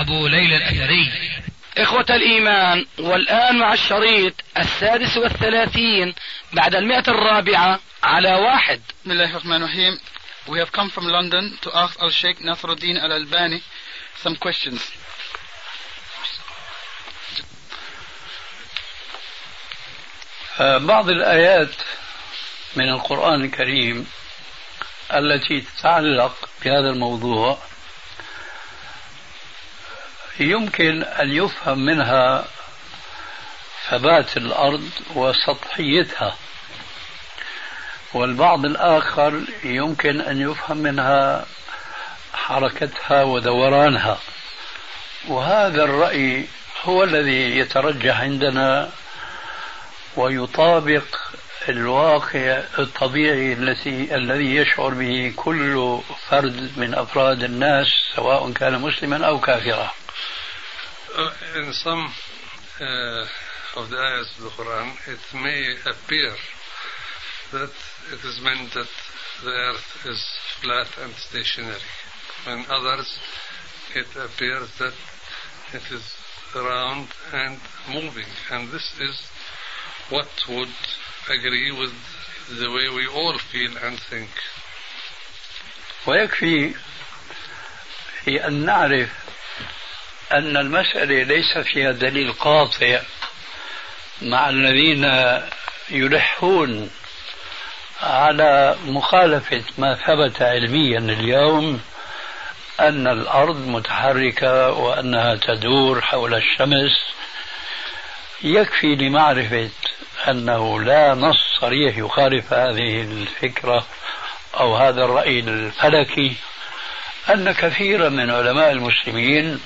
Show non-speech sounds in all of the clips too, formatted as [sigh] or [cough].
أبو ليلى الأثري. إخوة الإيمان والآن مع الشريط السادس والثلاثين بعد المئة الرابعة على واحد. بسم الله الرحمن الرحيم. We have come from London to ask Al-Sheikh Nasruddin Al-Albani some questions. بعض الآيات من القرآن الكريم التي تتعلق بهذا الموضوع يمكن أن يفهم منها ثبات الأرض وسطحيتها والبعض الآخر يمكن أن يفهم منها حركتها ودورانها وهذا الرأي هو الذي يترجح عندنا ويطابق الواقع الطبيعي الذي الذي يشعر به كل فرد من أفراد الناس سواء كان مسلما أو كافرا. Uh, in some uh, of the ayahs of the Quran, it may appear that it is meant that the earth is flat and stationary. In others, it appears that it is round and moving. And this is what would agree with the way we all feel and think. ويكفي في أن نعرف أن المسألة ليس فيها دليل قاطع مع الذين يلحون على مخالفة ما ثبت علميا اليوم أن الأرض متحركة وأنها تدور حول الشمس. يكفي لمعرفة أنه لا نص صريح يخالف هذه الفكرة أو هذا الرأي الفلكي أن كثيرا من علماء المسلمين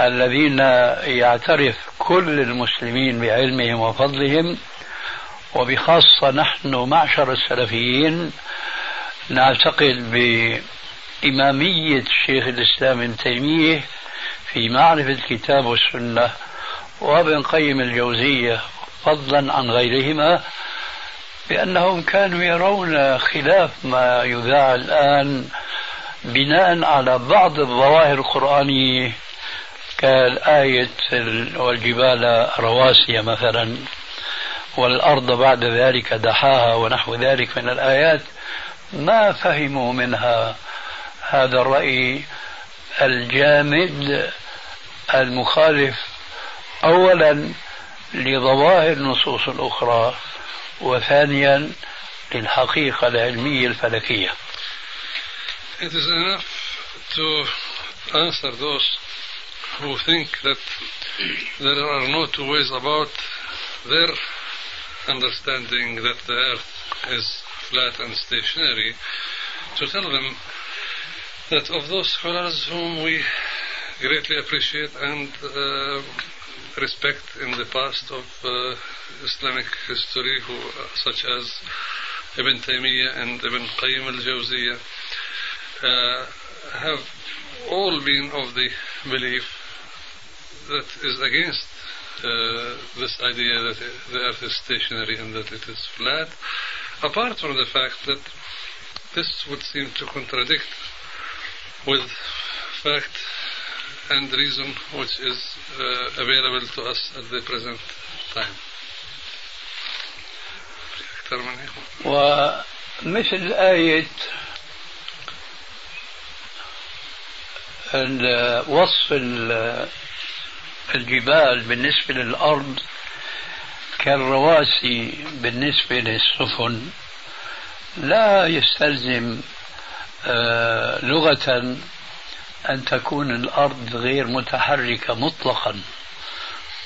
الذين يعترف كل المسلمين بعلمهم وفضلهم وبخاصة نحن معشر السلفيين نعتقد بإمامية شيخ الإسلام ابن تيمية في معرفة الكتاب والسنة وابن قيم الجوزية فضلا عن غيرهما بأنهم كانوا يرون خلاف ما يذاع الآن بناء على بعض الظواهر القرآنية كالآية والجبال رواسي مثلا والأرض بعد ذلك دحاها ونحو ذلك من الآيات ما فهموا منها هذا الرأي الجامد المخالف أولا لظواهر النصوص الأخرى وثانيا للحقيقة العلمية الفلكية. It is enough to answer those who think that there are no two ways about their understanding that the earth is flat and stationary, to tell them that of those scholars whom we greatly appreciate and uh, respect in the past of uh, Islamic history, who, uh, such as Ibn Taymiyyah and Ibn Qayyim al-Jawziyah, uh, have all been of the belief that is against uh, this idea that the earth is stationary and that it is flat, apart from the fact that this would seem to contradict with fact and reason which is uh, available to us at the present time. ومثل آية وصف الجبال بالنسبة للأرض كالرواسي بالنسبة للسفن لا يستلزم لغة أن تكون الأرض غير متحركة مطلقا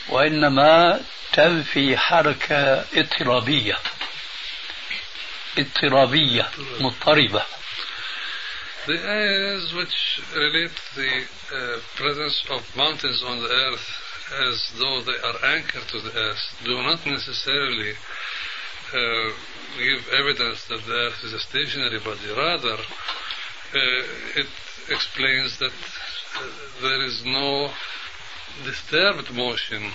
وإنما تنفي حركة اضطرابية اضطرابية مضطربة. The ayahs which relate the uh, presence of mountains on the earth as though they are anchored to the earth do not necessarily uh, give evidence that the earth is a stationary body. Rather, uh, it explains that uh, there is no disturbed motion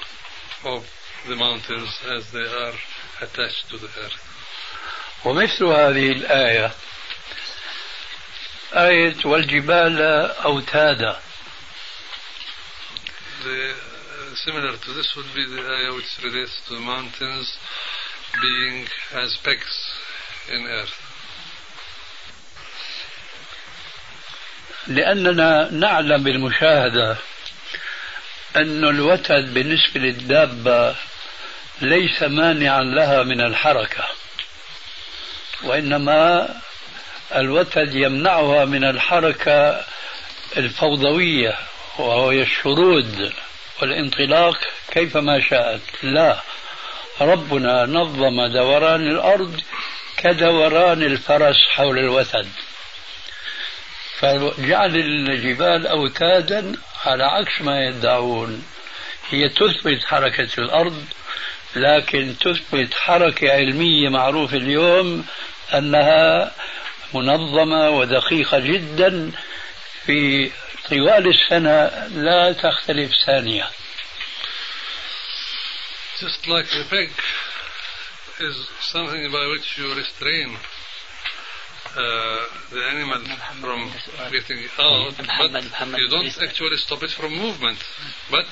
of the mountains as they are attached to the earth. ومثل هذه الآية آية والجبال أوتادا The, uh, similar to this would be the ayah which relates to the mountains being as pegs in earth. لأننا نعلم بالمشاهدة أن الوتد بالنسبة للدابة ليس مانعا لها من الحركة وإنما الوتد يمنعها من الحركة الفوضوية وهي الشرود والانطلاق كيفما شاءت. لا ربنا نظم دوران الأرض كدوران الفرس حول الوتد فجعل الجبال أوتادا على عكس ما يدعون. هي تثبت حركة الأرض لكن تثبت حركة علمية معروفة اليوم أنها منظمة ودقيقة جدا في طوال السنة لا تختلف ثانية Just like the peg is something by which you restrain uh, the animal from getting out, but you don't actually stop it from movement. But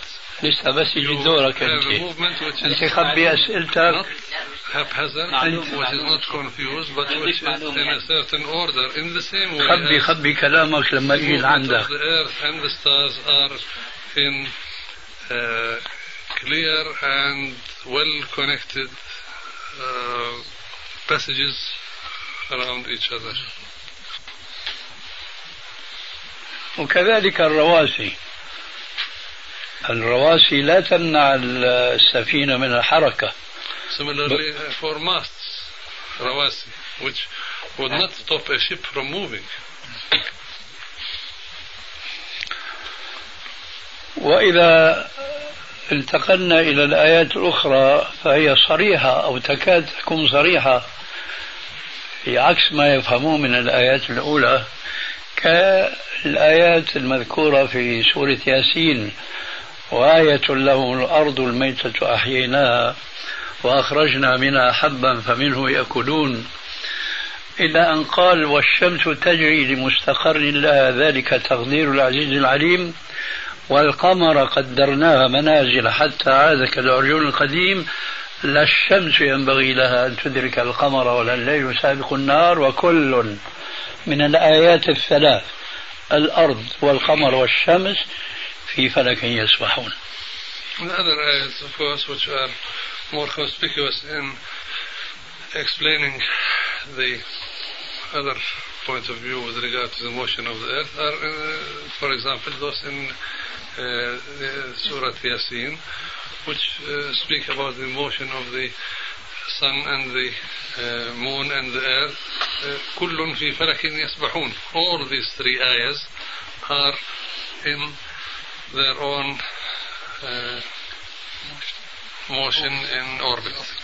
لسه بس يجي you دورك have a أنت movement which أنت is خبي أسئلتك not haphazard, which is not confused, but which is in a certain order. In the same way خبي خبي كلامك لما يجي movement عندك of the earth and the stars are in uh, clear and well connected uh, passages around each other. وكذلك الرواسي الرواسي لا تمنع السفينة من الحركة Similarly, uh, for masts, rawasi, which would not stop a ship from moving. وإذا انتقلنا إلى الآيات الأخرى فهي صريحة أو تكاد تكون صريحة في عكس ما يفهمون من الآيات الأولى كالآيات المذكورة في سورة ياسين وآية لهم الأرض الميتة أحييناها وأخرجنا منها حبا فمنه يأكلون. إلى أن قال والشمس تجري لمستقر لها ذلك تقدير العزيز العليم. والقمر قدرناها منازل حتى عاد كالعرجون القديم. لا الشمس ينبغي لها أن تدرك القمر ولا الليل سابق النهار وكل من الآيات الثلاث الأرض والقمر والشمس في فلك يسبحون. Which are more conspicuous in explaining the other point of view with regard to the motion of the earth are, uh, for example, those in uh, Surah Yasin, which uh, speak about the motion of the sun and the uh, moon and the earth. كل في فلك يسبحون. All these three ayahs are in their own uh, motion in orbit.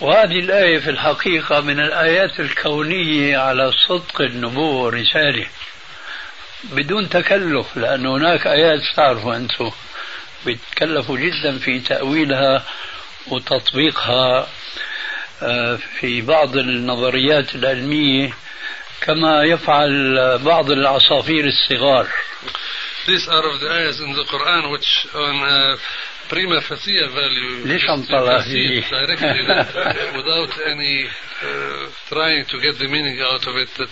وهذه الآية في الحقيقة من الآيات الكونية على صدق النبوة والرسالة بدون تكلف لأن هناك آيات تعرفوا أنتم. بيتكلفوا جدا في تأويلها وتطبيقها آه، في بعض النظريات العلمية كما يفعل بعض العصافير الصغار. These are of the ayahs in the Quran which on uh, prima facie value ليش عم just طلع perceive فيه؟ directly that, [laughs] without any uh, trying to get the meaning out of it that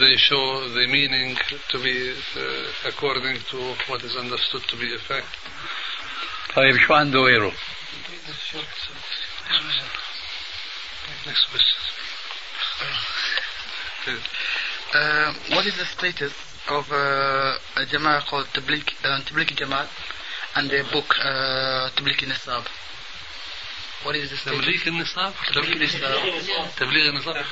they show the meaning to be uh, according to what is understood to be a fact. طيب شو عنده غيره؟ Next question. Uh, what is the status of uh, a Jama'ah called Tabligh, uh, Tabligh Jama'at and their book uh, Tabligh Nisab? What is this تبليغ النصاب؟ تبليغ النصاب. تبليغ النصاب.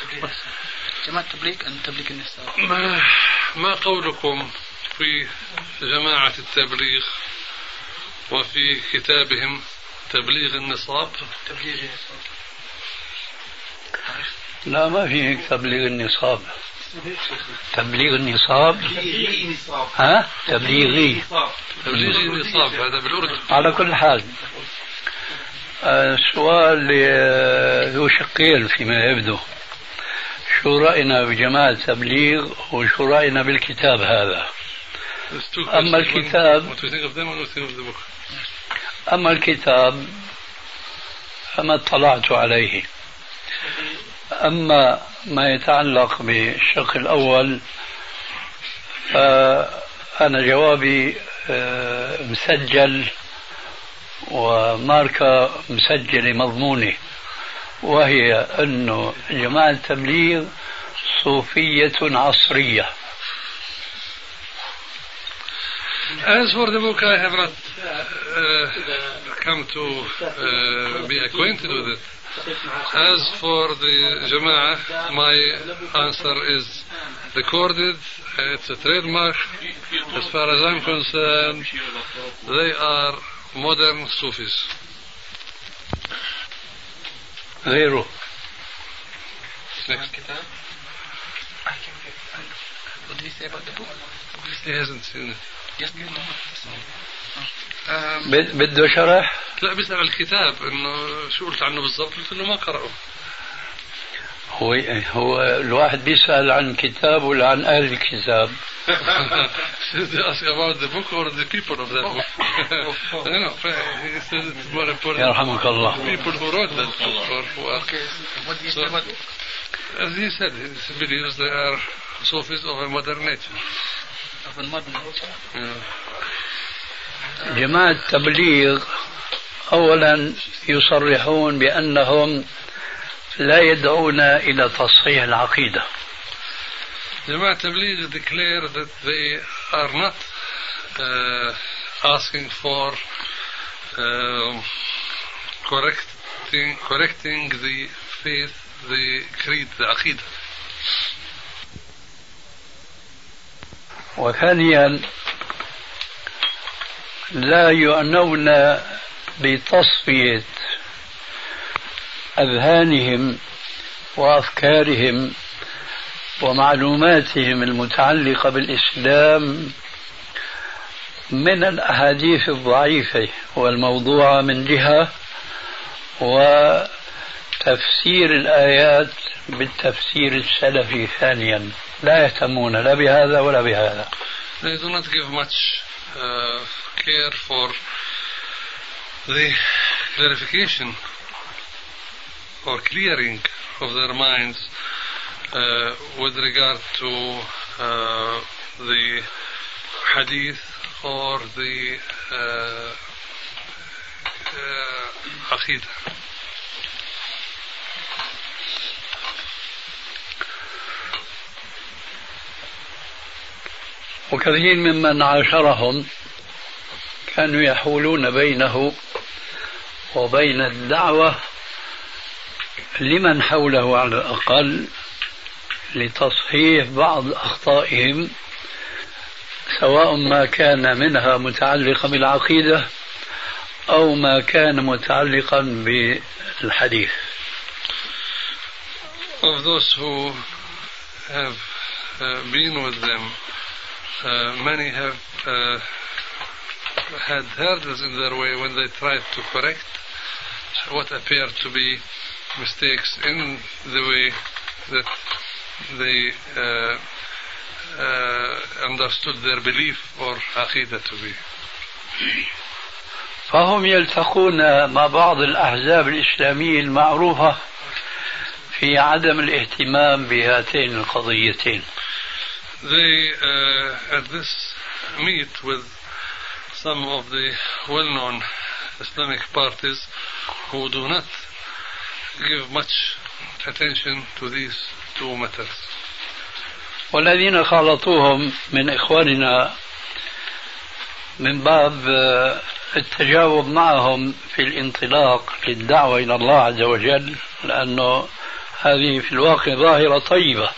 جماعة تبليغ أن تبليغ النساء ما ما قولكم في جماعة التبليغ وفي كتابهم تبليغ النصاب؟ تبليغ لا ما في هيك تبليغ النصاب. تبليغ النصاب. ها؟ تبليغي. تبليغ النصاب هذا بالأردن على كل حال السؤال آه، ذو شقين فيما يبدو. شو رأينا بجماعة تبليغ وشو رأينا بالكتاب هذا؟ أما الكتاب أما الكتاب فما اطلعت عليه. أما ما يتعلق بالشق الأول فأنا جوابي آه، مسجل وماركة مسجلة مضمونة وهي أنه جماعة التبليغ صوفية عصرية As for the book, I have not uh, come to uh, be acquainted with it. As for the Jama'ah, my answer is recorded. It's a trademark. As far as I'm concerned, they are modern Sufis. غيره Next. What did he say about the book? He hasn't seen it. Yes. Um, بد- بده شرح؟ لا بيسأل عن الكتاب إنه شو قلت عنه بالضبط؟ قلت إنه ما قرأه هو هو الواحد بيسأل عن كتاب ولا عن أهل الكتاب؟ يرحمك الله أوكي. As he Sophists of a modern nature. Of a modern nature. Yeah. جماعة التبليغ أولا يصرحون بأنهم لا يدعون إلى تصحيح العقيدة Jama'at Tabligh declare that they are not uh, asking for um, correcting, correcting the faith, the creed, the aqidah. وثانيا لا يعنون بتصفية أذهانهم وأفكارهم ومعلوماتهم المتعلقة بالإسلام من الأحاديث الضعيفة والموضوعة من جهة وتفسير الآيات بالتفسير السلفي ثانيا. لا يهتمون لا بهذا ولا بهذا. They do not give much uh, care for the clarification or clearing of their minds uh, with regard to uh, the hadith or the uh, uh, aqidah. وكثير ممن عاشرهم كانوا يحولون بينه وبين الدعوة لمن حوله على الأقل لتصحيح بعض أخطائهم سواء ما كان منها متعلقا بالعقيدة أو ما كان متعلقا بالحديث. Of those who have uh, been with them, uh, many have uh, had hurdles in their way when they tried to correct what appeared to be mistakes in the way that they uh, uh, understood their belief or aqidah to be. فهم يلتقون مع بعض الأحزاب الإسلامية المعروفة في عدم الاهتمام بهاتين القضيتين They uh, at this meet with some of the well-known Islamic parties who do not give much attention to these two matters. والذين خالطوهم من إخواننا من باب آه، التجاوب معهم في الانطلاق للدعوة إلى الله عز وجل لأنه هذه في الواقع ظاهرة طيبة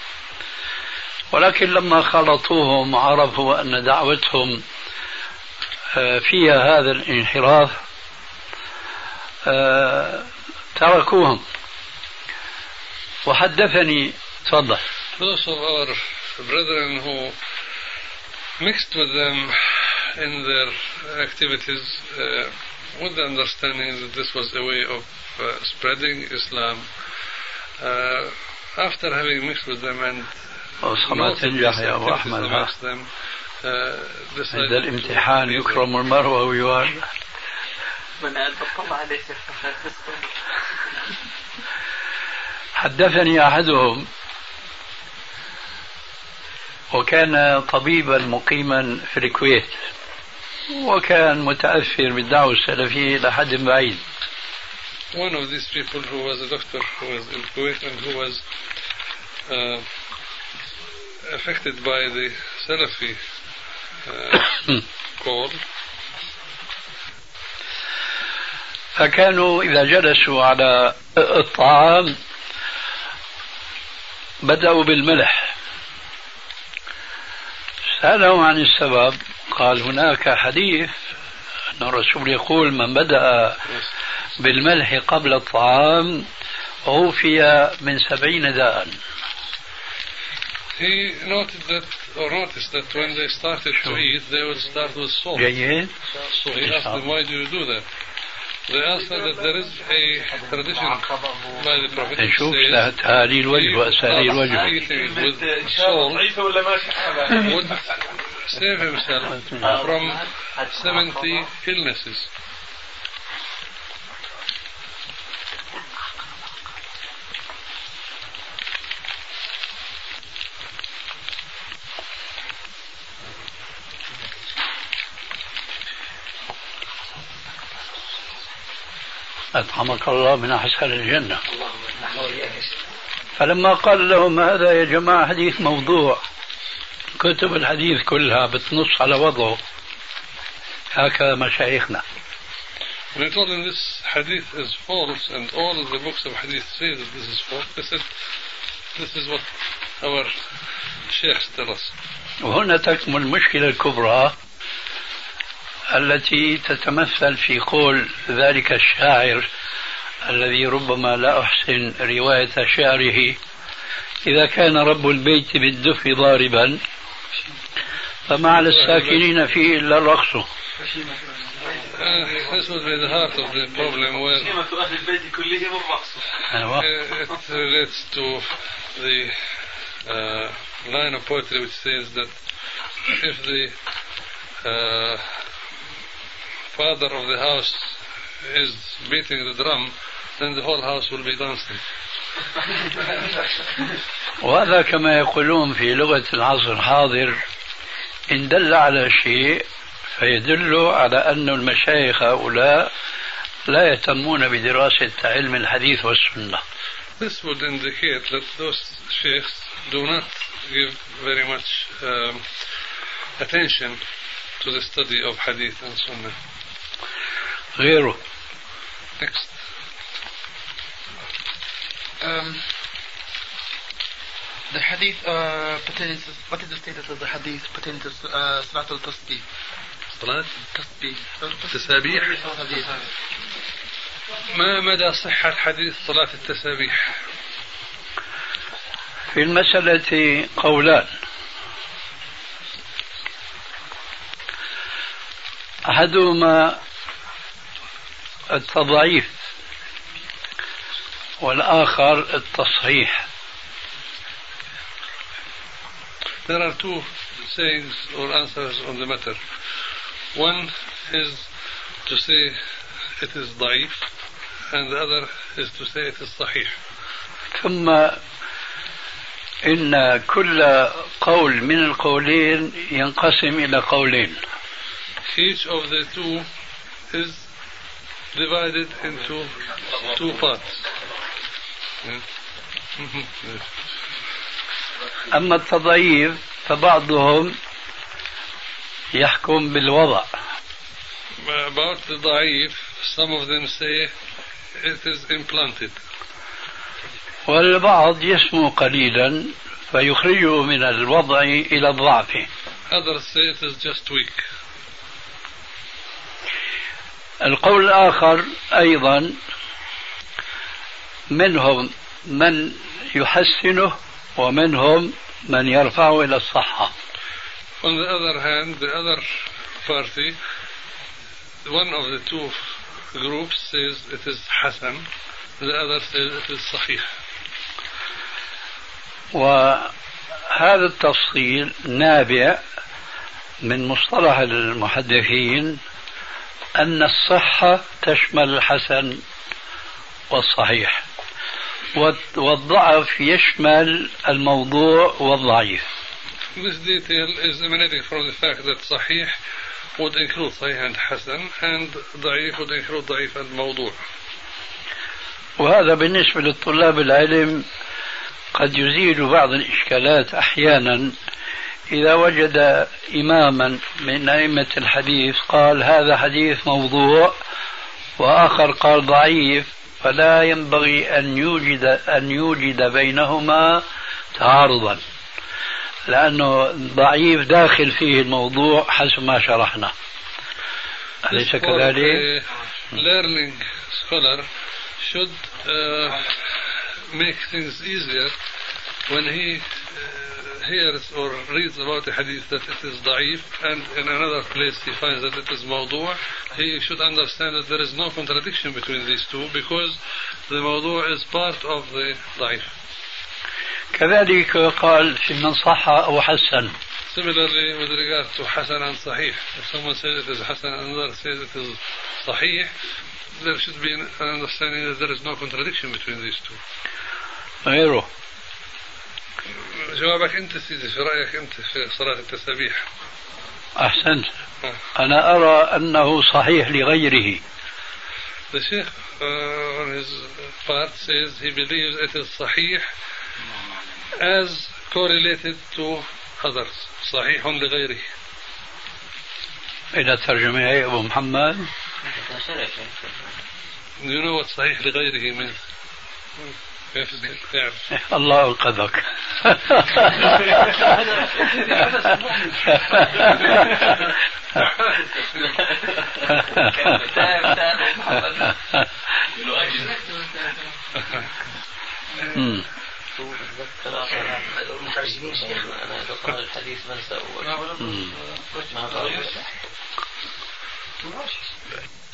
ولكن لما خلطوهم عرفوا أن دعوتهم فيها هذا الانحراف آه، تركوهم وحدثني تفضل Those of our brethren who mixed with them in their activities uh, with the understanding that this was a way of uh, spreading Islam. Uh, after having mixed with them and يا أبو أحمد amongst them, uh, عند الامتحان يكرم المرء ويوان حدثني أحدهم وكان طبيبا مقيما في الكويت وكان متأثر بالدعوة السلفية إلى حد بعيد. One of these people who was a doctor who was in Kuwait and who was uh, affected by the Salafi [coughs] call فكانوا إذا جلسوا على الطعام بدأوا بالملح. سألهم عن السبب. قال هناك حديث أن الرسول يقول من بدأ بالملح قبل الطعام عوفي من سبعين داء. He noted that, or noticed that when they started to eat, they would start with salt. So he asked them, why do you do that? They answered that there is a tradition by the Prophet نشوف says تهالي الوجه وأسالي starts الوجه eating with salt would save himself from 70 illnesses. أطعمك الله من أحسن الجنة. فلما قال لهم هذا يا جماعة حديث موضوع. كتب الحديث كلها بتنص على وضعه. هكذا مشايخنا. When I told them this hadith is false and all of the books of hadith say that this is false, they said, this is what our sheikhs tell us. وهنا تكمن المشكلة الكبرى التي تتمثل في قول ذلك الشاعر الذي ربما لا أحسن رواية شعره. إذا كان رب البيت بالدف ضاربا فما على الساكنين فيه إلا الرقص. حسبت أهل البيت كلهم الرقص أيوه. relates to the line of poetry which says that if the father of the house is beating the drum. Then the whole house will be dancing. وهذا كما يقولون في لغة العصر الحاضر إن دل على شيء فيدل على أن المشايخ هؤلاء لا يهتمون بدراسة علم الحديث والسنة This would indicate that those sheikhs do not give very much um, attention to the study of hadith and sunnah. غيره Next. Um, the hadith uh, pertaining to, what is the status of the hadith pertaining to uh, Salat? صلاة Tasbih. التسابيح Tasbih. ما مدى صحة حديث صلاة التسابيح في المسألة قولان أحدهما التضعيف والآخر التصحيح There are two sayings or answers on the matter. One is to say it is ضعيف and the other is to say it is صحيح. ثم إن كل قول من القولين ينقسم إلى قولين Each of the two is divided into two parts. [laughs] أما التضعيف فبعضهم يحكم بالوضع about the da'if, some of them say it is implanted. والبعض يسمو قليلا فيخرجه من الوضع إلى الضعف Others say it is just weak. القول الآخر أيضا منهم من يحسنه ومنهم من يرفعه إلى الصحة On the other hand, the other party, one of the two groups says it is Hassan, the other says it is Sahih. وهذا التفصيل نابع من مصطلح المحدثين أن الصحة تشمل الحسن والصحيح والضعف يشمل الموضوع والضعيف. This detail is emanating from the fact that Sahih would include Sahih and Hasan and Da'if would include Da'if and Mawdu' وهذا بالنسبة للطلاب العلم قد يزيل بعض الإشكالات أحيانا. إذا وجد إماما من أئمة الحديث قال هذا حديث موضوع وآخر قال ضعيف فلا ينبغي أن يوجد أن يوجد بينهما تعارضا لأنه ضعيف داخل فيه الموضوع حسب ما شرحنا أليس كذلك؟ learning scholar should uh, make things easier when he uh, hears or reads about a hadith that it is da'if and in another place he finds that it is mawdu' he should understand that there is no contradiction between these two because the mawdu' is part of the da'if. كذلك قال في من صح أو حسن Similarly, with regard to Hasan and Sahih, if someone says it is Hasan and another says it is Sahih, there should be an understanding that there is no contradiction between these two. غيره جوابك انت سيدي في رأيك انت في صلاة التسابيح أحسنت أنا أرى أنه صحيح لغيره The Sheikh uh, on his part says he believes it is sahih as correlated to others. صحيح لغيره. إلى الترجمة يا أبو محمد Do you know what صحيح لغيره means? [laughs] الله أنقذك مم.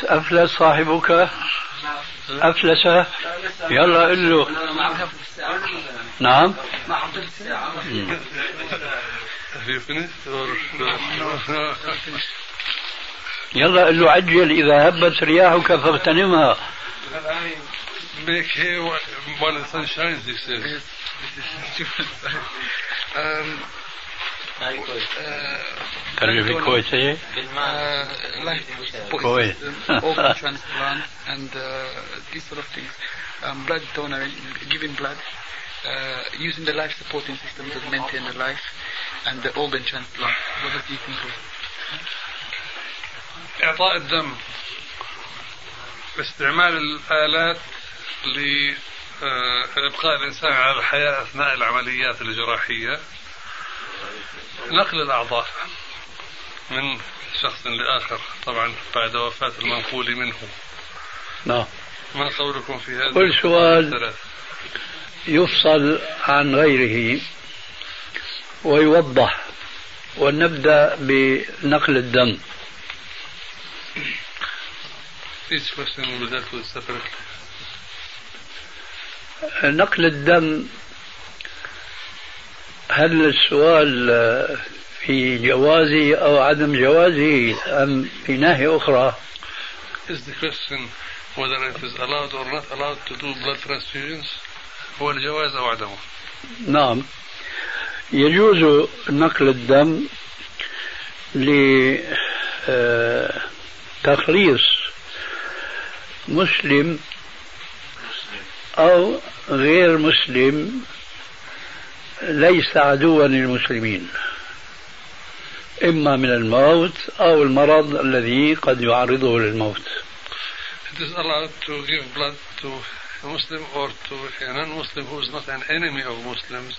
أفلس صاحبك؟ أفلس يلا قل له نعم. يلا قل له عجل. إذا هبت رياحك فاغتنمها. Make hay while the sun shines, he says. [laughs] Um, ترجمة كويسة uh, life كويس organ transplant and uh, these sort of things. Um, blood donor, giving blood, uh, using the life supporting system to maintain the life, and the organ transplant. What do you think of? إعطاء الدم استعمال الآلات لإبقاء الإنسان على الحياة أثناء العمليات الجراحية نقل الأعضاء من شخص لآخر طبعا بعد وفاة المنقول منه نعم ما قولكم في هذا كل سؤال الثلاث؟ يفصل عن غيره ويوضح ونبدأ بنقل الدم Each question will be dealt with separately. نقل الدم هل السؤال في جوازه أو عدم جوازه أم في ناحية أخرى؟ Is the question whether it is allowed or not allowed to do blood transfusions? هو الجواز أو عدمه؟ نعم. يجوز نقل الدم لتخليص مسلم أو غير مسلم ليس عدوا للمسلمين إما من الموت أو المرض الذي قد يعرضه للموت It is allowed to give blood to a Muslim or to a non-Muslim who is not an enemy of Muslims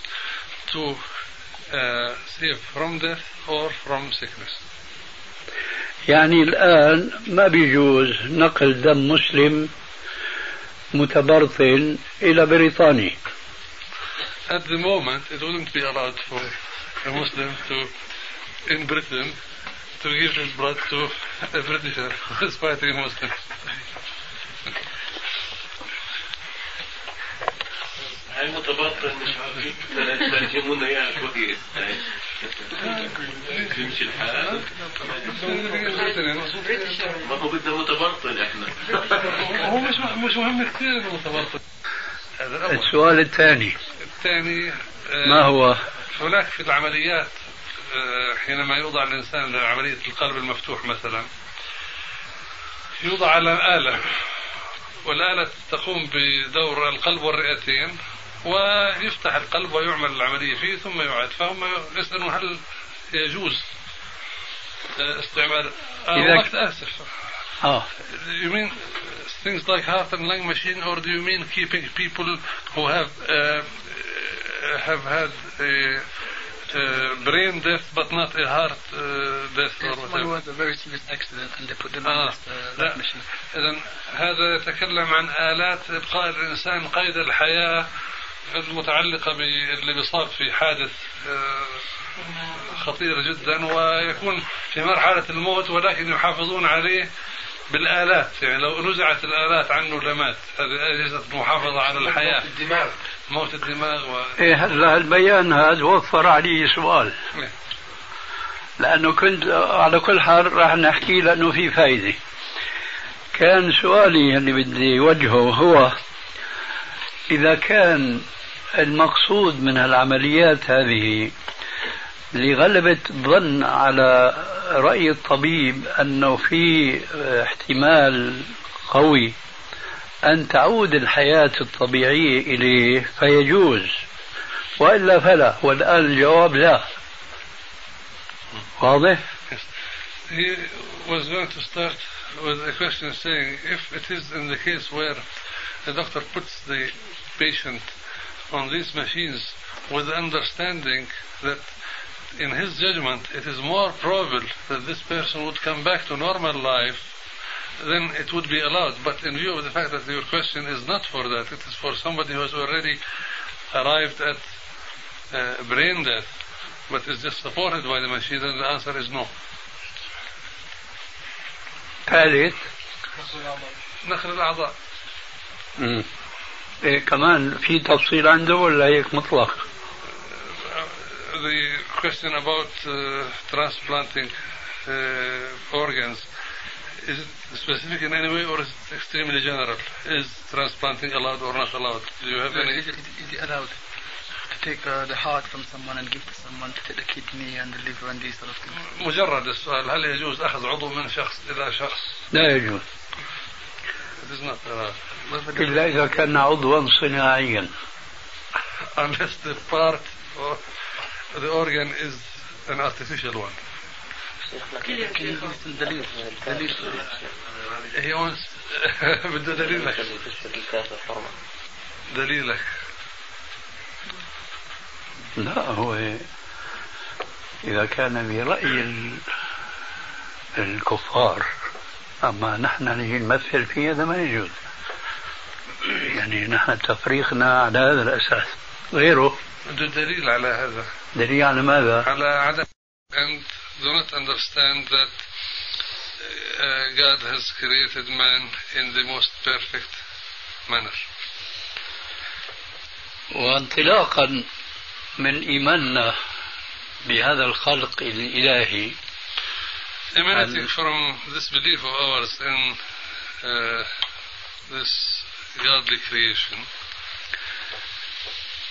to uh, save from death or from sickness. يعني الآن ما بيجوز نقل دم مسلم متبرطن إلى بريطانيا At the moment, it wouldn't be allowed for a Muslim to, in Britain, to give his blood to a Britisher who is [laughs] fighting Muslims. هاي متبطل مش عارفين ترجمونا اياها كويس يمشي الحال ما هو بدنا متبطل إحنا هو مش مش مهم كثير انه متبطل هذا الأول. السؤال الثاني الثاني آه، ما هو؟ هناك في العمليات آه، حينما يوضع الإنسان لعملية القلب المفتوح مثلا يوضع على آلة والآلة تقوم بدور القلب والرئتين ويفتح القلب ويعمل العملية فيه ثم يعاد فهم يسألون هل يجوز آه، استعمال وقت آسف. آه. You mean things like heart and lung machine, or do you mean keeping people who have uh, have had a, uh brain death but not a heart uh, death or whatever? had a very serious accident and they put them آه. in uh, that machine. إذا هذا يتكلم عن آلات إبقاء الإنسان قيد الحياة المتعلقة باللي بيصاب في حادث آه، خطير جدا ويكون في مرحلة الموت ولكن يحافظون عليه بالآلات يعني لو نزعت الآلات عنه لمات هذه أجهزة المحافظة على الحياة الدماغ موت الدماغ و... إيه هلا البيان هذا وفر علي سؤال إيه. لأنه كنت على كل حال راح نحكي لأنه في فايدة كان سؤالي اللي بدي وجهه هو إذا كان المقصود من العمليات هذه لغلبة الظن على رأي الطبيب أنه في احتمال قوي أن تعود الحياة الطبيعية إليه فيجوز وإلا فلا والآن الجواب لا واضح؟ He was going to start with a question saying if it is in the case where the doctor puts the patient on these machines with the understanding that in his judgment it is more probable that this person would come back to normal life then it would be allowed but in view of the fact that your question is not for that it is for somebody who has already arrived at uh, brain death but is just supported by the machine then the answer is no ثالث نقل الأعضاء. إيه كمان في تفصيل عنده ولا هيك مطلق؟ the question about uh, transplanting uh, organs is it specific in any way or is it extremely general? Is transplanting allowed or not allowed? Do you have Is any? it, is it allowed to take uh, the heart from someone and give to someone to take the kidney and the liver and these sort of things? مجرد السؤال هل يجوز أخذ عضو من شخص إلى شخص؟ لا يجوز It is not allowed. إلا إذا كان عضوا صناعيا Unless the part or the organ is an artificial one. Can you give some دليل دليل بده دليلك دليلك لا هو إذا كان برأي ال- الكفار أما نحن نجي نمثل فيه هذا ما يجوز. يعني نحن تفريقنا على هذا الأساس. غيره. بده دليل على هذا. دليل على ماذا؟ على عدم and do not understand that uh, God has created man in the most perfect manner. وانطلاقا من إيماننا بهذا الخلق الإلهي Emanating from this belief of ours in uh, this godly creation,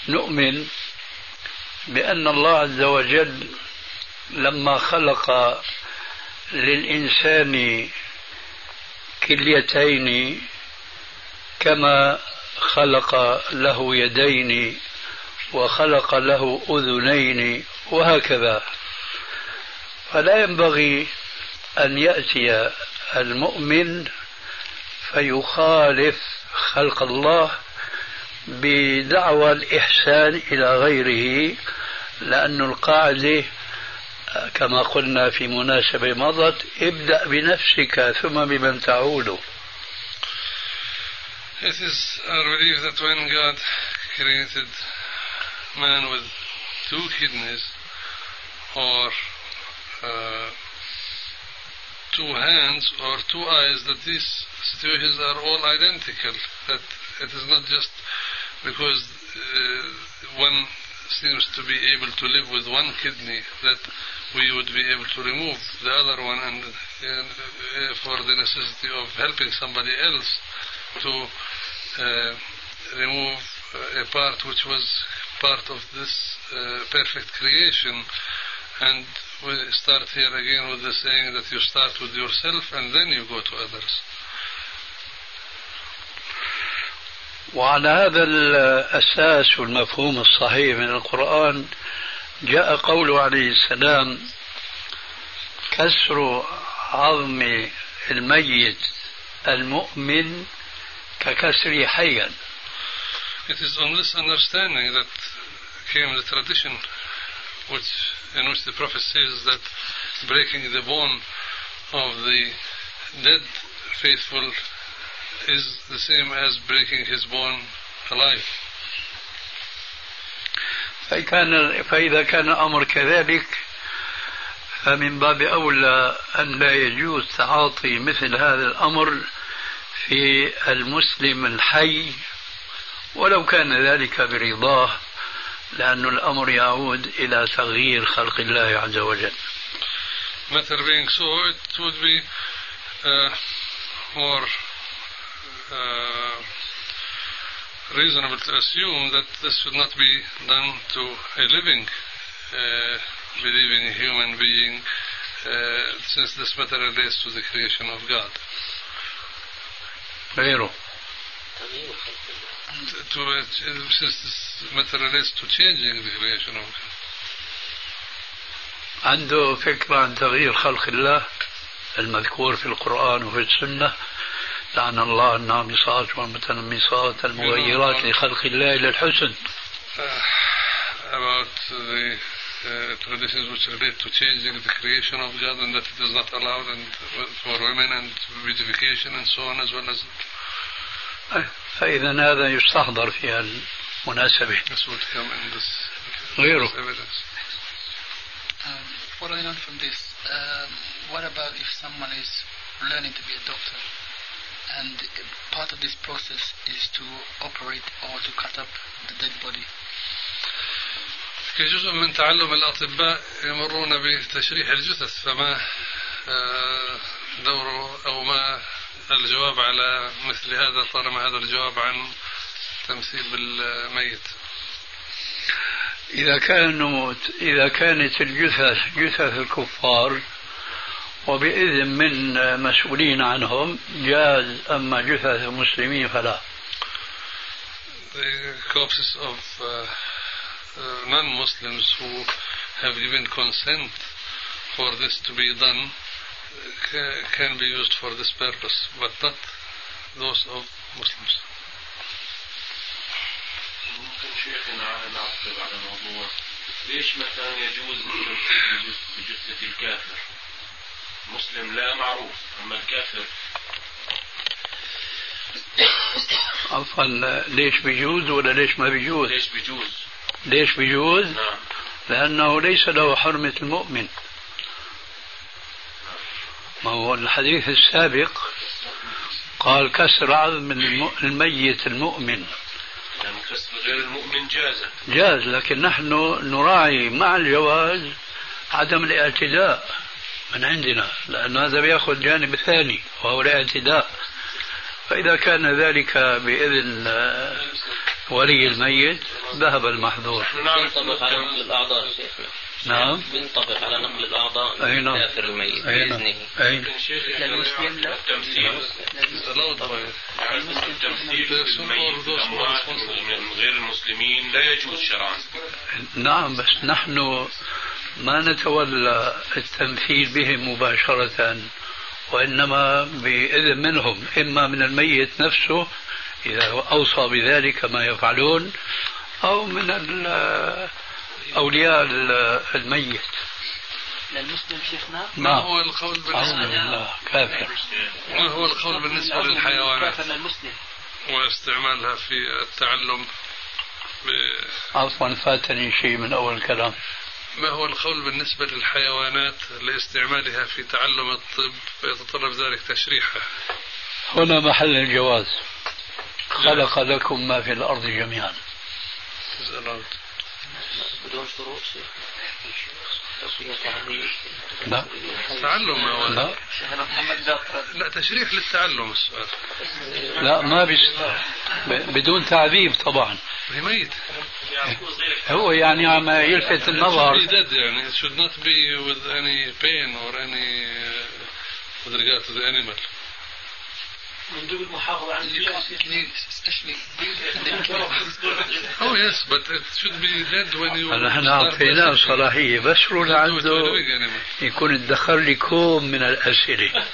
نؤمن بأن الله عز وجل لما خلق للإنسان كليتين كما خلق له يدين وخلق له أذنين وهكذا. فلا ينبغي أن يأتي المؤمن فيخالف خلق الله بدعوى الإحسان إلى غيره لأن القاعدة كما قلنا في مناسبة مضت ابدأ بنفسك ثم بمن تعود It is our belief that when God created man with two kidneys or uh, two hands or two eyes, that these situations are all identical. That it is not just because uh, one seems to be able to live with one kidney that we would be able to remove the other one and uh, for the necessity of helping somebody else to uh, remove a part which was part of this uh, perfect creation and we start here again with the saying that you start with yourself and then you go to others وعلى هذا الأساس والمفهوم الصحيح من القرآن جاء قوله عليه السلام كسر عظم الميت المؤمن ككسر حيا It is on this understanding that came the tradition which, in which the Prophet says that breaking the bone of the dead faithful is the same as breaking his bone alive. فكان فإذا كان الأمر كذلك فمن باب أولى أن لا يجوز تعاطي مثل هذا الأمر في المسلم الحي. ولو كان ذلك برضاه لأن الأمر يعود إلى تغيير خلق الله عز وجل. Matter being so, it would be uh, more uh, reasonable to assume that this should not be done to a living, uh, believing human being, uh, since this matter relates to the creation of God. غيره To, uh, since this matter relates to changing the creation of God. عنده فكرة عن تغيير خلق الله المذكور في القرآن وفي السنة لعن الله النامصات والمتنمصات المغيرات لخلق الله إلى الحسن Uh, about the uh, traditions which relate to changing the creation of God and that it is not allowed and for women and beautification and so on as well as فإذا هذا يستحضر في المناسبة this would come in this, غيره. Um, following on from this, um, what about if someone is learning to be a doctor and part of this process is to operate or to cut up the dead body? كجزء من تعلم الأطباء يمرون بتشريح الجثث فما آه، دور أو ما الجواب على مثل هذا طالما هذا الجواب عن تمثيل بالميت إذا كانوا إذا كانت الجثث جثث الكفار وبإذن من مسؤولين عنهم جاز أما جثث المسلمين فلا the corpses of uh, uh, non-Muslims who have given consent for this to be done ca- can be used for this purpose, but not those of Muslims. ممكن شيخنا نعقب على الموضوع ليش مثلا يجوز بجثة الكافر مسلم لا معروف أما الكافر. عفوا ليش بيجوز ولا ليش ما بيجوز ليش بيجوز ليش بيجوز نعم. لأنه ليس له حرمة المؤمن. ما هو الحديث السابق قال كسر عظم الم- الميت المؤمن. يعني كسر غير المؤمن جازة جاز لكن نحن نراعي مع الجواز عدم الاعتداء. من عندنا لأن هذا بيأخذ جانب ثاني وهو الاعتداء فإذا كان ذلك بإذن آه، ولي الميت ذهب المحظور. نعم. بينطبق على نقل الأعضاء شيخنا. نعم. بينطبق على نقل الأعضاء أي نعم. كافر الميت أي نعم. بإذنه. أي للمسلم لا. التمثيل بالميت الأموات من غير المسلمين لا يجوز شرعا. نعم بس نحن ما نتولى التمثيل بهم مباشرة وإنما بإذن منهم إما من الميت نفسه إذا أوصى بذلك كما يفعلون أو من أولياء الميت. للمسلم شيخنا؟ ما هو القول بالنسبة كافر. ما هو القول بالنسبة للحيوانات؟ كافر للمسلم واستعمالها في التعلم ب... عفوا فاتني شيء من أول الكلام ما هو القول بالنسبة للحيوانات لاستعمالها في تعلم الطب فيتطلب ذلك تشريحها هنا محل الجواز. خلق لكم ما في الأرض جميعا. بدون شروط لا تعلم لا محمد لا تشريح للتعلم السؤال. لا ما بس ب- بدون تعذيب طبعا. هي ميت هو يعني عم يلفت النظر It should be dead يعني it should not be with any pain or any uh, with regard to the animal مندوب المحافظة Oh yes but it should be dead when you نحن أعطيناه. صلاحية بس لعنده animal. يكون ادخر لي كوم من الأسئلة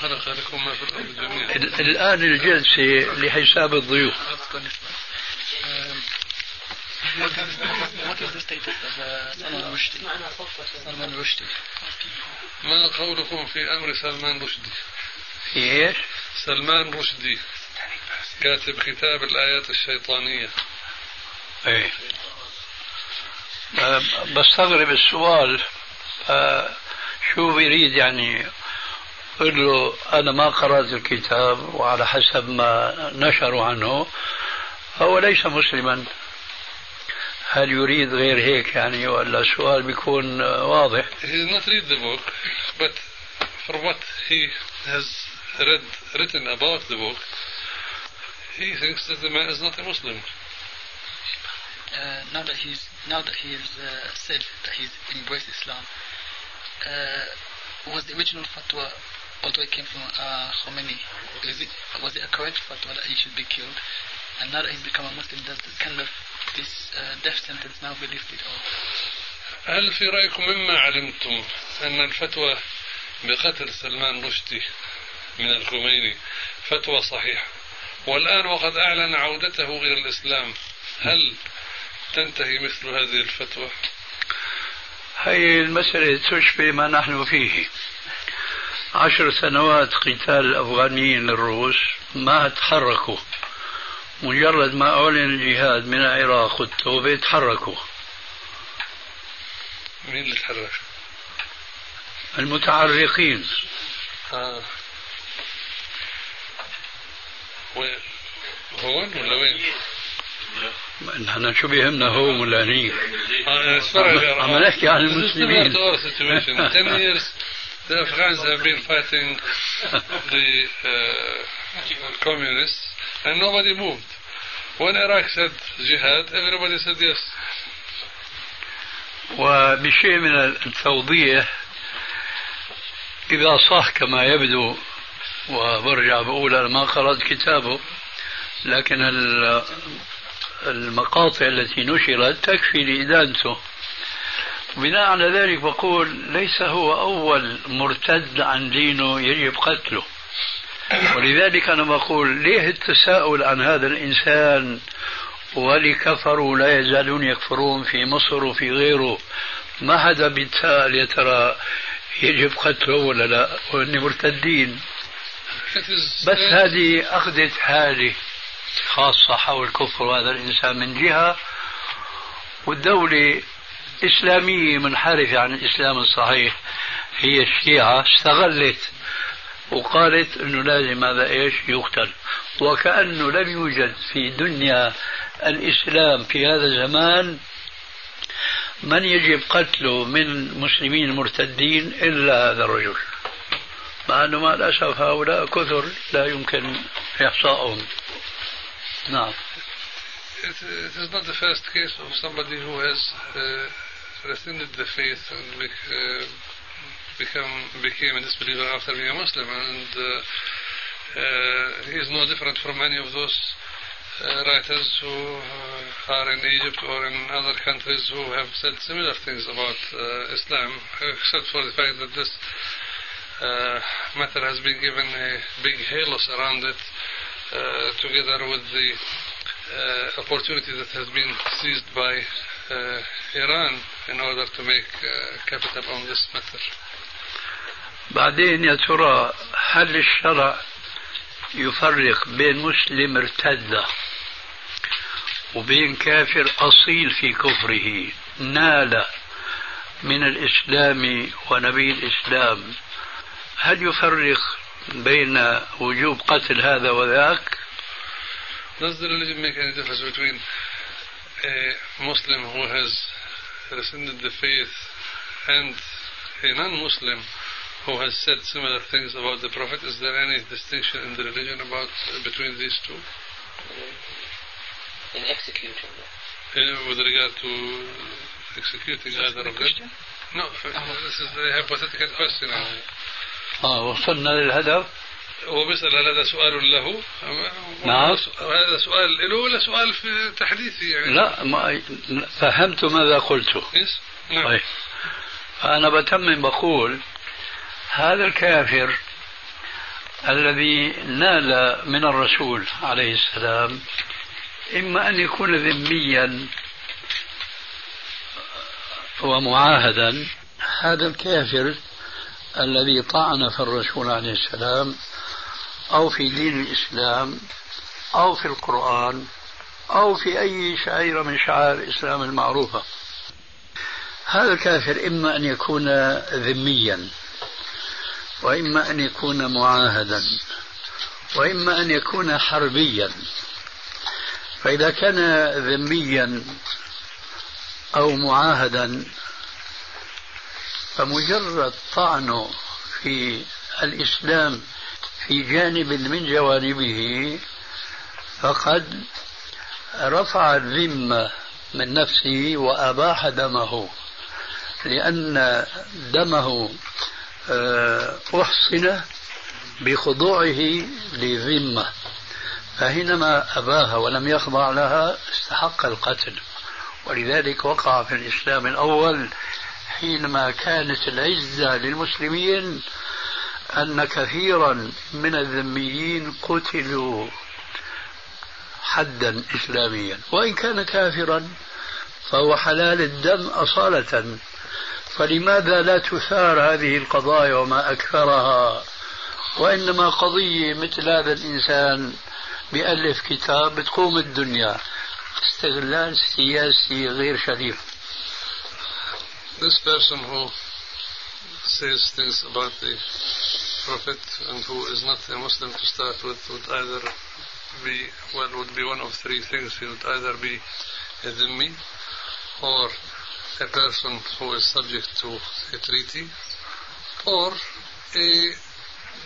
خلق لكم ما في الأرض جميعا ال- الآن الجلسة لحساب الضيوف what is, what is the status of Salman Rushdie? Salman Rushdie. ما قولكم في أمر سلمان رشدي إيش؟ سلمان رشدي كاتب كتاب الآيات الشيطانية إيه أه، بستغرب السؤال أه، شو بيريد يعني قل له أنا ما قرأت الكتاب وعلى حسب ما نشروا عنه هو ليس مسلما هل يريد غير هيك يعني ولا السؤال بيكون آه، واضح He did not read the book but for what he has read written about the book he thinks that the man is not a Muslim Uh, now that he's now that he has uh, said that he's embraced Islam, uh, was the original fatwa, although it came from uh, Khomeini, is it, was it a correct fatwa that he should be killed? And now that he's become a Muslim, does this kind of this uh, death sentence now be lifted? Or هل في رأيكم مما علمتم أن الفتوى بقتل سلمان رشدي من الخميني فتوى صحيحة والآن وقد أعلن عودته إلى الإسلام هل تنتهي مثل هذه الفتوى هي المسألة تشبه ما نحن فيه عشر سنوات قتال الأفغانيين للروس ما تحركوا. مجرد ما أعلن الجهاد من العراق والتوبة تحركوا. مين اللي تحرك؟ المتعرقين آه. وين؟ هون ولا وين؟ نحن شو بيهمنا هو ولا هنيك آه عم نحكي عن المسلمين. The Afghans have been fighting the uh, communists and nobody moved. When Iraq said jihad, everybody said yes. وبشيء من التوضيح إذا صح كما يبدو وبرجع بقول أنا ما قرأت كتابه لكن ال- المقاطع التي نشرت تكفي لإدانته بناء على ذلك بقول ليس هو أول مرتد عن دينه يجب قتله. ولذلك أنا بقول ليه التساؤل عن هذا الإنسان ولكفروا لا يزالون يكفرون في مصر وفي غيره؟ ما حدا بيتساءل يا ترى يجب قتله ولا لا؟ وإني مرتدين. بس هذه أخذت حالة خاصة حول كفر هذا الإنسان من جهة والدولة إسلامية منحرفة عن الإسلام الصحيح هي الشيعة استغلت وقالت أنه لازم هذا إيش؟ يقتل. وكأنه لم يوجد في دنيا الإسلام في هذا الزمان من يجب قتله من المسلمين المرتدين إلا هذا الرجل. مع أنه مع الأسف هؤلاء كثر لا يمكن إحصائهم نعم. It, it is not the first case of somebody who has uh, rescinded the faith and uh, become became a disbeliever after being a Muslim, and uh, uh, he is no different from any of those writers who are in Egypt or in other countries who have said similar things about Islam, except for the fact that this matter has been given a big halo around it, together with the opportunity that has been seized by uh, Iran in order to make uh, capital on this matter. بعدين يا ترى هل الشرع يفرق بين مسلم ارتد وبين كافر أصيل في كفره نال من الإسلام ونبي الإسلام هل يفرق بين وجوب قتل هذا وذاك Does the religion make any difference between a Muslim who has rescinded the faith and a non-Muslim who has said similar things about the Prophet? Is there any distinction in the religion about between these two? In executing them. Uh, with regard to executing either of them? No, this is a hypothetical question. آه وصلنا للهدف هو بيسأل هل هذا سؤال له؟ نعم. هذا سؤال له ولا سؤال في تحديثي يعني؟ لا ما فهمت ماذا قلت يس؟ نعم. طيب فأنا بتمم بقول هذا الكافر الذي نال من الرسول عليه السلام إما أن يكون ذميا ومعاهدا هذا الكافر الذي طعن في الرسول عليه السلام أو في دين الإسلام أو في القرآن أو في أي شعيرة من شعائر الإسلام المعروفة. هذا الكافر إما أن يكون ذميا وإما أن يكون معاهدا وإما أن يكون حربيا. فإذا كان ذميا أو معاهدا فمجرد طعنه في الإسلام في جانب من جوانبه فقد رفع الذمة من نفسه وأباح دمه لأن دمه آه، أحصن بخضوعه لذمة فحينما أباها ولم يخضع لها استحق القتل ولذلك وقع في الإسلام الأول حينما كانت العزة للمسلمين أن كثيرا من الذميين قتلوا حدا إسلاميا. وإن كان كافرا فهو حلال الدم أصالة. فلماذا لا تثار هذه القضايا وما أكثرها؟ وإنما قضية مثل هذا الإنسان بألف كتاب بتقوم الدنيا. استغلال سياسي غير شريف. This person who says things about the Prophet and who is not a Muslim to start with would either be, well, would be one of three things. He would either be a dhimmi or a person who is subject to a treaty or a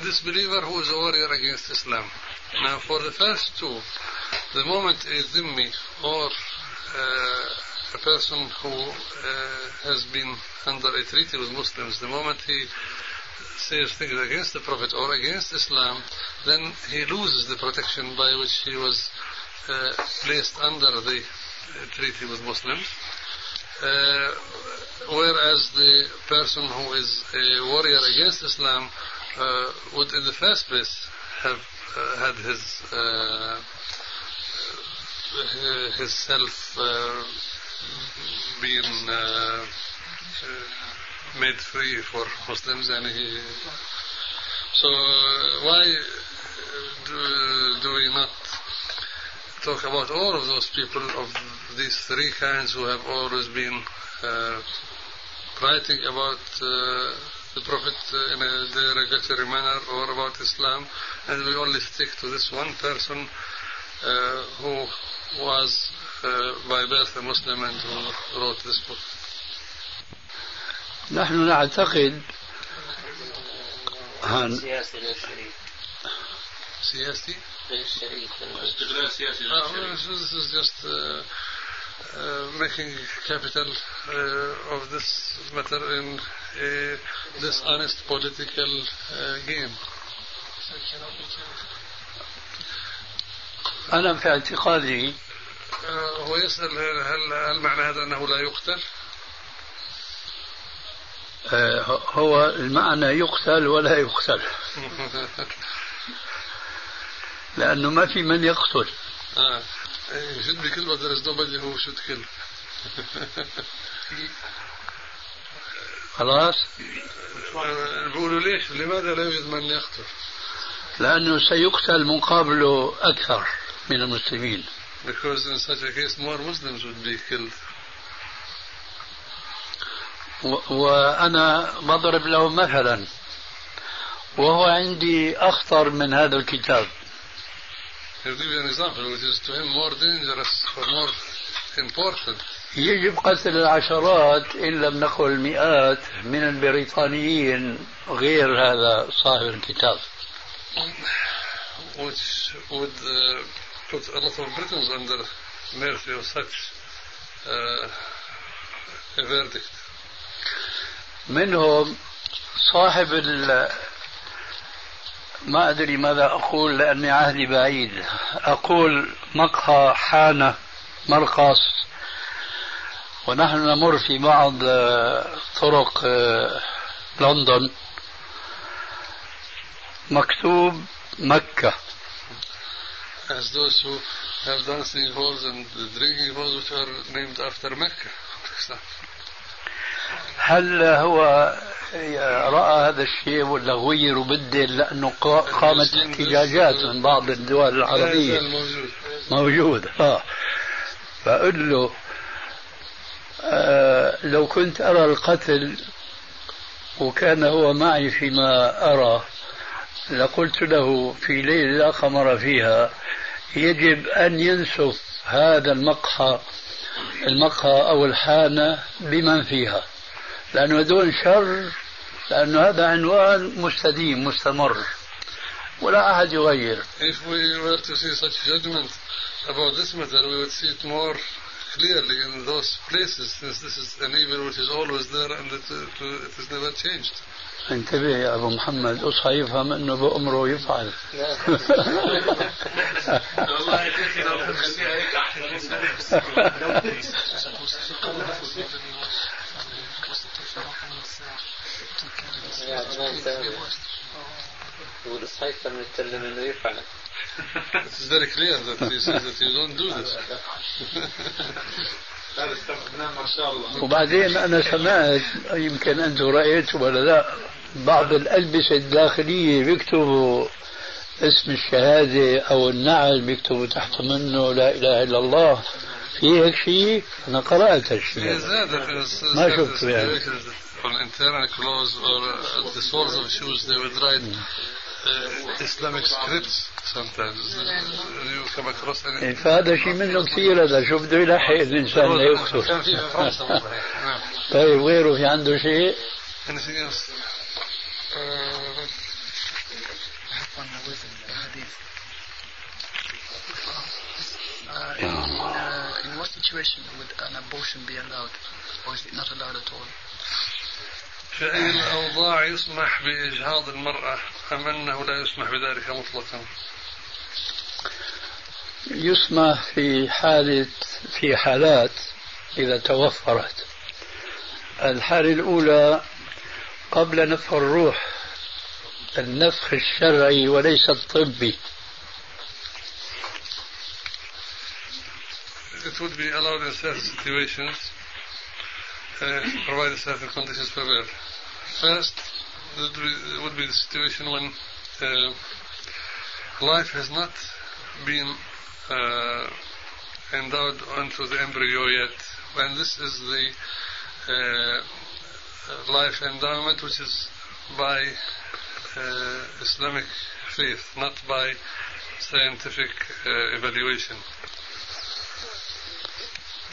disbeliever who is a warrior against Islam. Now, for the first two, the moment a dhimmi or uh, a person who uh, has been under a treaty with Muslims, the moment he says things against the Prophet or against Islam, then he loses the protection by which he was uh, placed under the uh, treaty with Muslims. Uh, whereas the person who is a warrior against Islam uh, would, in the first place, have uh, had his uh, his self uh, made free for Muslims, and he. So why do, do we not talk about all of those people of these three kinds who have always been uh, writing about uh, the Prophet in a derogatory manner or about Islam, and we only stick to this one person uh, who was uh, by birth a Muslim and who wrote this book. نحن نعتقد هن سياسي للشريك سياسي للشريك استغلال سياسي Uh, للشريك. this is just uh, uh, making capital uh, of this matter in a dishonest political uh, game. أنا في اعتقادي آه، هو يسأل هل, هل معنى هذا أنه لا يقتل؟ آه، هو المعنى يقتل ولا يقتل [laughs] لأنه ما في من يقتل آه. But there is nobody who should kill. خلاص بيقولوا ليش؟ لماذا لا يوجد من يقتل؟ لأنه سيقتل مقابله أكثر من المسلمين Because in such a case more Muslims would be killed. وأنا بضرب له مثلا وهو عندي أخطر من هذا الكتاب. يجب قتل العشرات إن لم نقل المئات من البريطانيين غير هذا صاحب الكتاب which would uh, put a lot of Britons under mercy of such uh, a verdict. منهم صاحب ال ما أدري ماذا أقول لأني عهدي بعيد. أقول مقهى حانة مرقص. ونحن نمر في بعض آه، طرق آه، لندن. مكتوب مكة. As those who have dancing halls and drinking halls which are named after Mecca. [laughs] هل هو رأى هذا الشيء ولا غير وبدل لأنه قا- قامت احتجاجات من بعض الدول العربية. موجود. موجود. آه. فأقول له آه لو كنت أرى القتل وكان هو معي فيما أرى لقلت له في ليلة لا قمر فيها يجب أن ينسف هذا المقهى المقهى أو الحانة بمن فيها. لأنه هذول شر لأنه هذا عنوان مستديم مستمر ولا أحد يغير If we were to see such judgment about this matter, we would see it more clearly in those places, since this is an evil which is always there and it, it, it is never changed. انتبه يا أبو محمد اصحى يفهم أنه بأمره يفعل والله يا شيخي لو خليها هيك احسن صحيح نتكلم انه is very clear that that you don't do this. وبعدين أنا سمعت يمكن أنتم رأيتوا ولا لا بعض الألبسة الداخلية بيكتبوا اسم الشهادة أو النعل بيكتبوا تحت منه لا إله إلا الله في هيك شيء أنا قرأت هالشيء is ما شفته يعني. On internal clothes or uh, the soles of shoes they would write uh, Islamic scripts sometimes. You come across any إيه، فهذا شيء منه كثير هذا شو بده يلحق الإنسان لا كان في في فرنسا والله. نعم. طيب غيره في عنده شيء Anything else? Uh, in, uh, in what situation would an abortion be allowed, or is it not allowed at all? في أي الأوضاع يسمح بإجهاض المرأة أم أنه لا يسمح بذلك مطلقا؟ يسمح في حالة في حالات إذا توفرت. الحالة الأولى قبل نفخ الروح النفخ الشرعي وليس الطبي. It would be allowed in certain situations, uh, provided certain conditions prevail. First, it would be, the situation when uh, life has not been uh, endowed onto the embryo yet. When this is the uh, life endowment which is by uh, Islamic faith, not by scientific evaluation.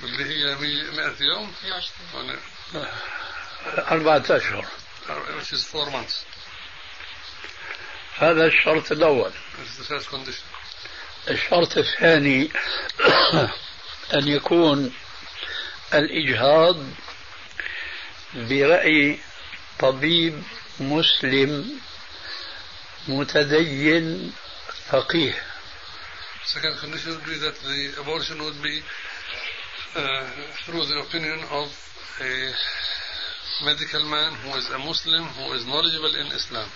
اللي هي 100 يوم؟ 110 أربعة أشهر. هذا الشرط الأول. الشرط الثاني [clears throat] أن يكون الإجهاض برأي طبيب مسلم متدين فقيه. Uh, through the opinion of a medical man who is a Muslim who is knowledgeable in Islam.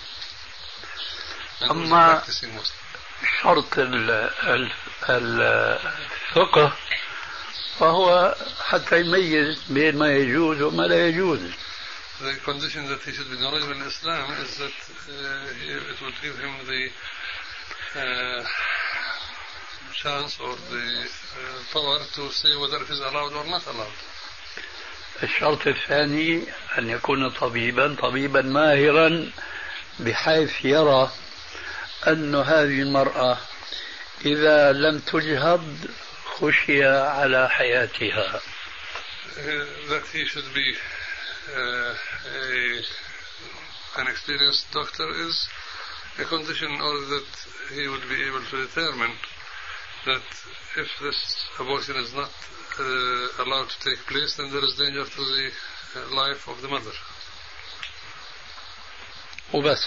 أما. شرط ال- ال- الفقه فهو حتى يميز بين ما يجوز وما لا يجوز The condition that he should be knowledgeable in Islam is that uh, it will give him the uh, chance or the uh, power to say whether it is allowed or not allowed. الشرط الثاني أن يكون طبيبا طبيبا ماهرا بحيث يرى أن هذه المرأة إذا لم تجهض خشي على حياتها Uh, that he should be uh, a, an experienced doctor is a condition order that he would be able to determine that if this abortion is not uh, allowed to take place, then there is danger to the uh, life of the mother. وبس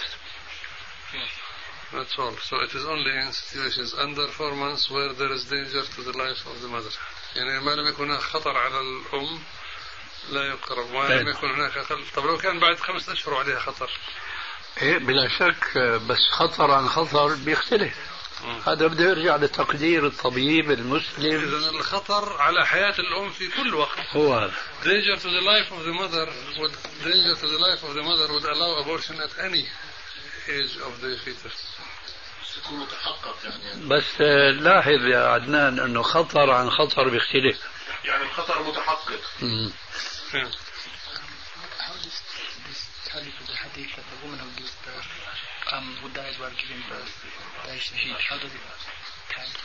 That's all. So it is only in situations under four months where there is danger to the life of the mother. يعني ما لم يكن هناك خطر على الأم لا يقرب ما لم طيب. يكن هناك أقل طب لو كان بعد خمسة أشهر عليها خطر إيه بلا شك بس خطر عن خطر بيختلف هذا بده يرجع لتقدير الطبيب المسلم. إذا الخطر على حياة الأم في كل وقت. هو هذا. Danger to the life of the mother would danger to the life of the mother would allow abortion at any age of the fetus. يكون متحقق يعني. بس آه، لاحظ يا عدنان إنه خطر عن خطر بيختلف يعني الخطر متحقق. مم. Yeah. How the hadith that the woman who gives birth, um? How does it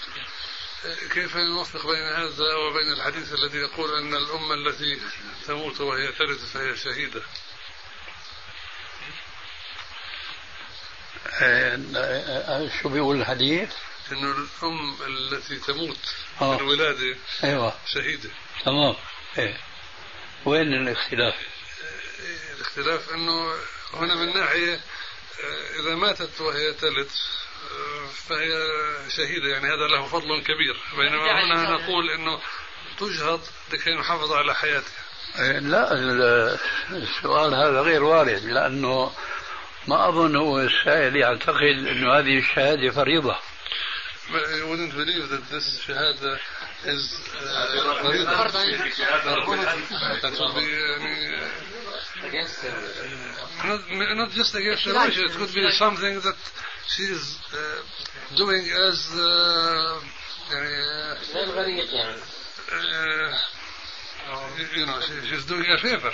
together? كيف نوفق بين هذا وبين الحديث الذي يقول أن الأم التي تموت وهي ترث فهي شهيدة آه، آه، شو بيقول الحديث؟ أن الأم التي تموت آه. في الولادة أيوه شهيدة تمام إيه وين الاختلاف؟ الاختلاف أنه هنا من ناحية آه، إذا ماتت وهي تلد آه، فهي شهيدة يعني هذا له فضل كبير. بينما هنا نقول أنه تجهض لكي نحافظ على حياتها. لا ال- السؤال هذا غير وارد لأنه ما أظن هو السائل يعتقد إنه هذه الشهادة فريضة. But I wouldn't believe that this shahada is uh, فريضة. That would be يعني, Against the not, not just against the religion, it could be something that she's uh, doing as uh, يعني, زي الغريق يعني uh, you know, she, she's doing a favor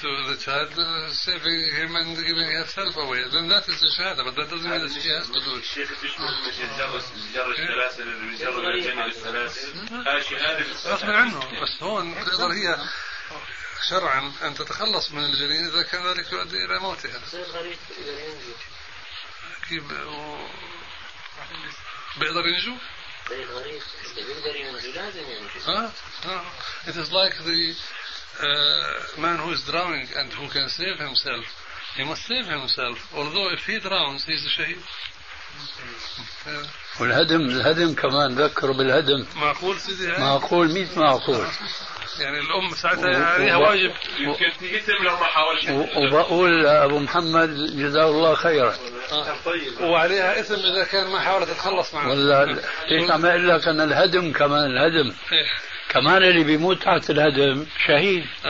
to the child, uh, saving him and giving herself away. Then that is the shahada, but that doesn't mean that she has to do it. الشيخ بيشمل مش الجر الجر السلاسل اللي بيجر الجنة السلاسل هاي شهادة غصب عنه بس هون تقدر هي شرعا أن تتخلص من الجنين إذا كان ذلك يؤدي إلى موتها زي الغريق يقدر ينجو كيف بيقدر ينجو؟ بيقدر ينجو لازم ينجو ها؟ ها. It is like the uh, man who is drowning and who can save himself. He must save himself. Although if he drowns, he is a shaheed. آه، والهدم الهدم كمان ذكروا بالهدم معقول سيدي؟ معقول ميت معقول [laughs] يعني الأم ساعتها عليها واجب. يمكن يتم لو ما حاولش و- وبقول لأبو محمد جزاه الله خيرا. وعليها إثم إذا كان ما حاولت تتخلص معه. ولا ليش عم أقول لك ان الهدم كمان الهدم. إيه. كمان اللي بيموت تحت الهدم شهيد. Uh,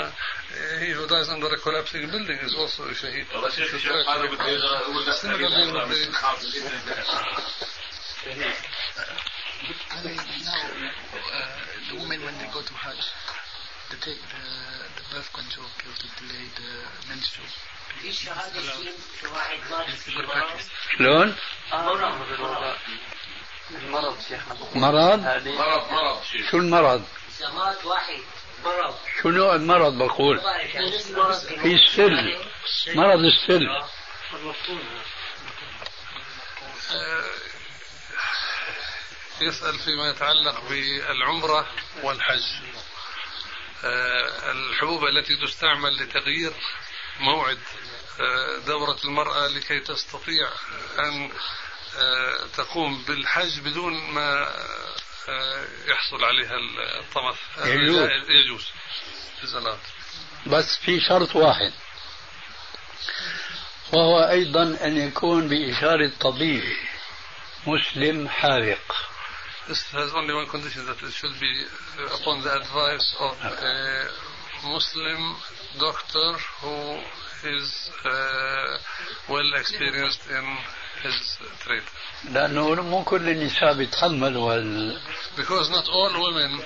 he who dies under a collapsing building is also a shaheed. now, uh, the women when they go to Hajj, delay واحد مات في Good مرض. شلون؟ المرض شيخنا مرض؟ مرض مرض؟ شيخ. شو المرض؟ إذا مات واحد. مرض. شو نوع المرض بقول؟ مرض؟ في السل مرض السل يسأل فيما يتعلق بالعمرة والحج. آه، الحبوب التي تستعمل لتغيير موعد آه، دورة المرأة لكي تستطيع أن آه، تقوم بالحج بدون ما آه، يحصل عليها الطمث يجوز. يجوز. بس في شرط واحد وهو أيضا أن يكون بإشارة طبيب مسلم حاذق This has only one condition that it should be uh, upon the advice of a Muslim doctor who is uh, well experienced in his trade. لأنه مو كل النساء بيتحملوا هال... Because not all women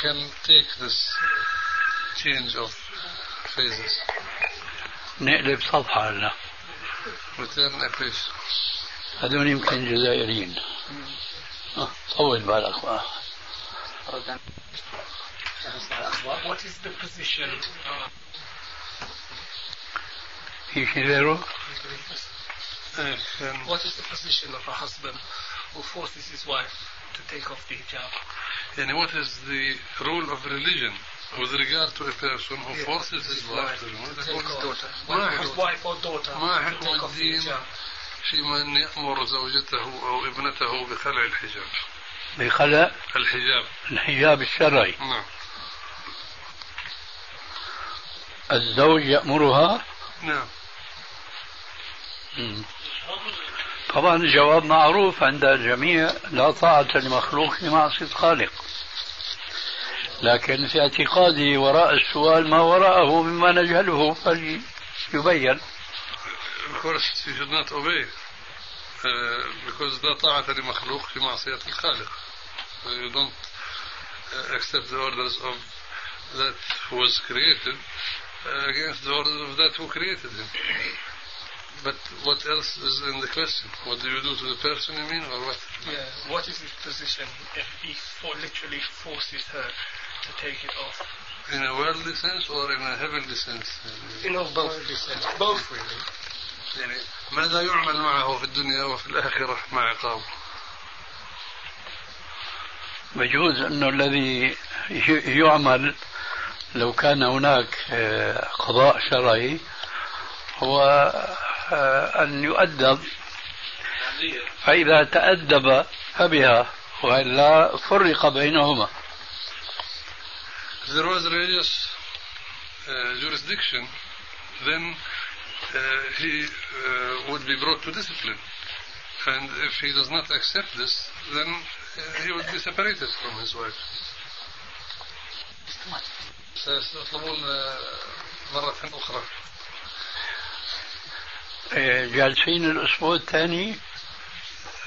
can take this change of phases. نقلب صفحة هلا Return a page. هذول يمكن جزائريين آه، طول بالك بقى. What is the position? Uh, في شيء غيره؟ Uh, can- what is the position of a husband who forces his wife to take off the hijab? And what is the rule of religion with regard to a person who forces his wife to remove the Take hijab? off. ما His حكم- wife or daughter ما to حكم take off the الدين في من يأمر زوجته أو ابنته بخلع الحجاب. بخلق الحجاب. الحجاب الشرعي. نعم. الزوج يأمرها؟ نعم. مم. طبعا الجواب معروف عند الجميع لا طاعة لمخلوق في معصية خالق. لكن في اعتقادي وراء السؤال ما وراءه مما نجهله فليبين. course you should not obey uh, because لا طاعة لمخلوق في معصية الخالق So you don't uh, accept the orders of that who was created uh, against the orders of that who created him But what else is in the question? What do you do to the person you mean or what? Yeah. What is his position if he for, literally forces her to take it off? In a worldly sense or in a heavenly sense? In a both sense. Both really. يعني ماذا يعمل معه في الدنيا وفي الآخرة مع عقابه؟ بجوز أنه الذي يعمل لو كان هناك آه، قضاء شرعي هو آه، أن يؤدب. فإذا تأدب فبها والا فرق بينهما. There was religious uh, jurisdiction, then he uh, would be brought to discipline. And if he does not accept this, then uh, he would be separated from his wife. سيطلبون آه، مرة أخرى آه، جالسين الأسبوع الثاني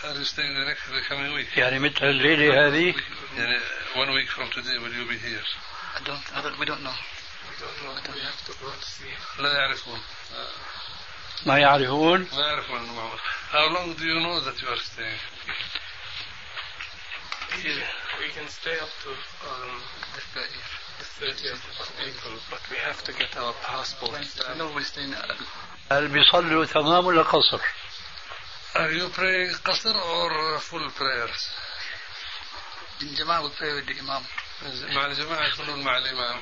Are you staying the next the coming week? يعني مثل الليلة هذه يعني one week from today will you be here? I don't, I don't, we don't know. لا يعرفون ما يعرفون؟ ما يعرفون How long do you know that you are staying? We can stay up to um, the 30th. هل بيصلوا تمام ولا قصر؟ Are you praying قصر or full prayers? الجماعة بتصلي مع الإمام. مع الجماعة يصلون مع الإمام.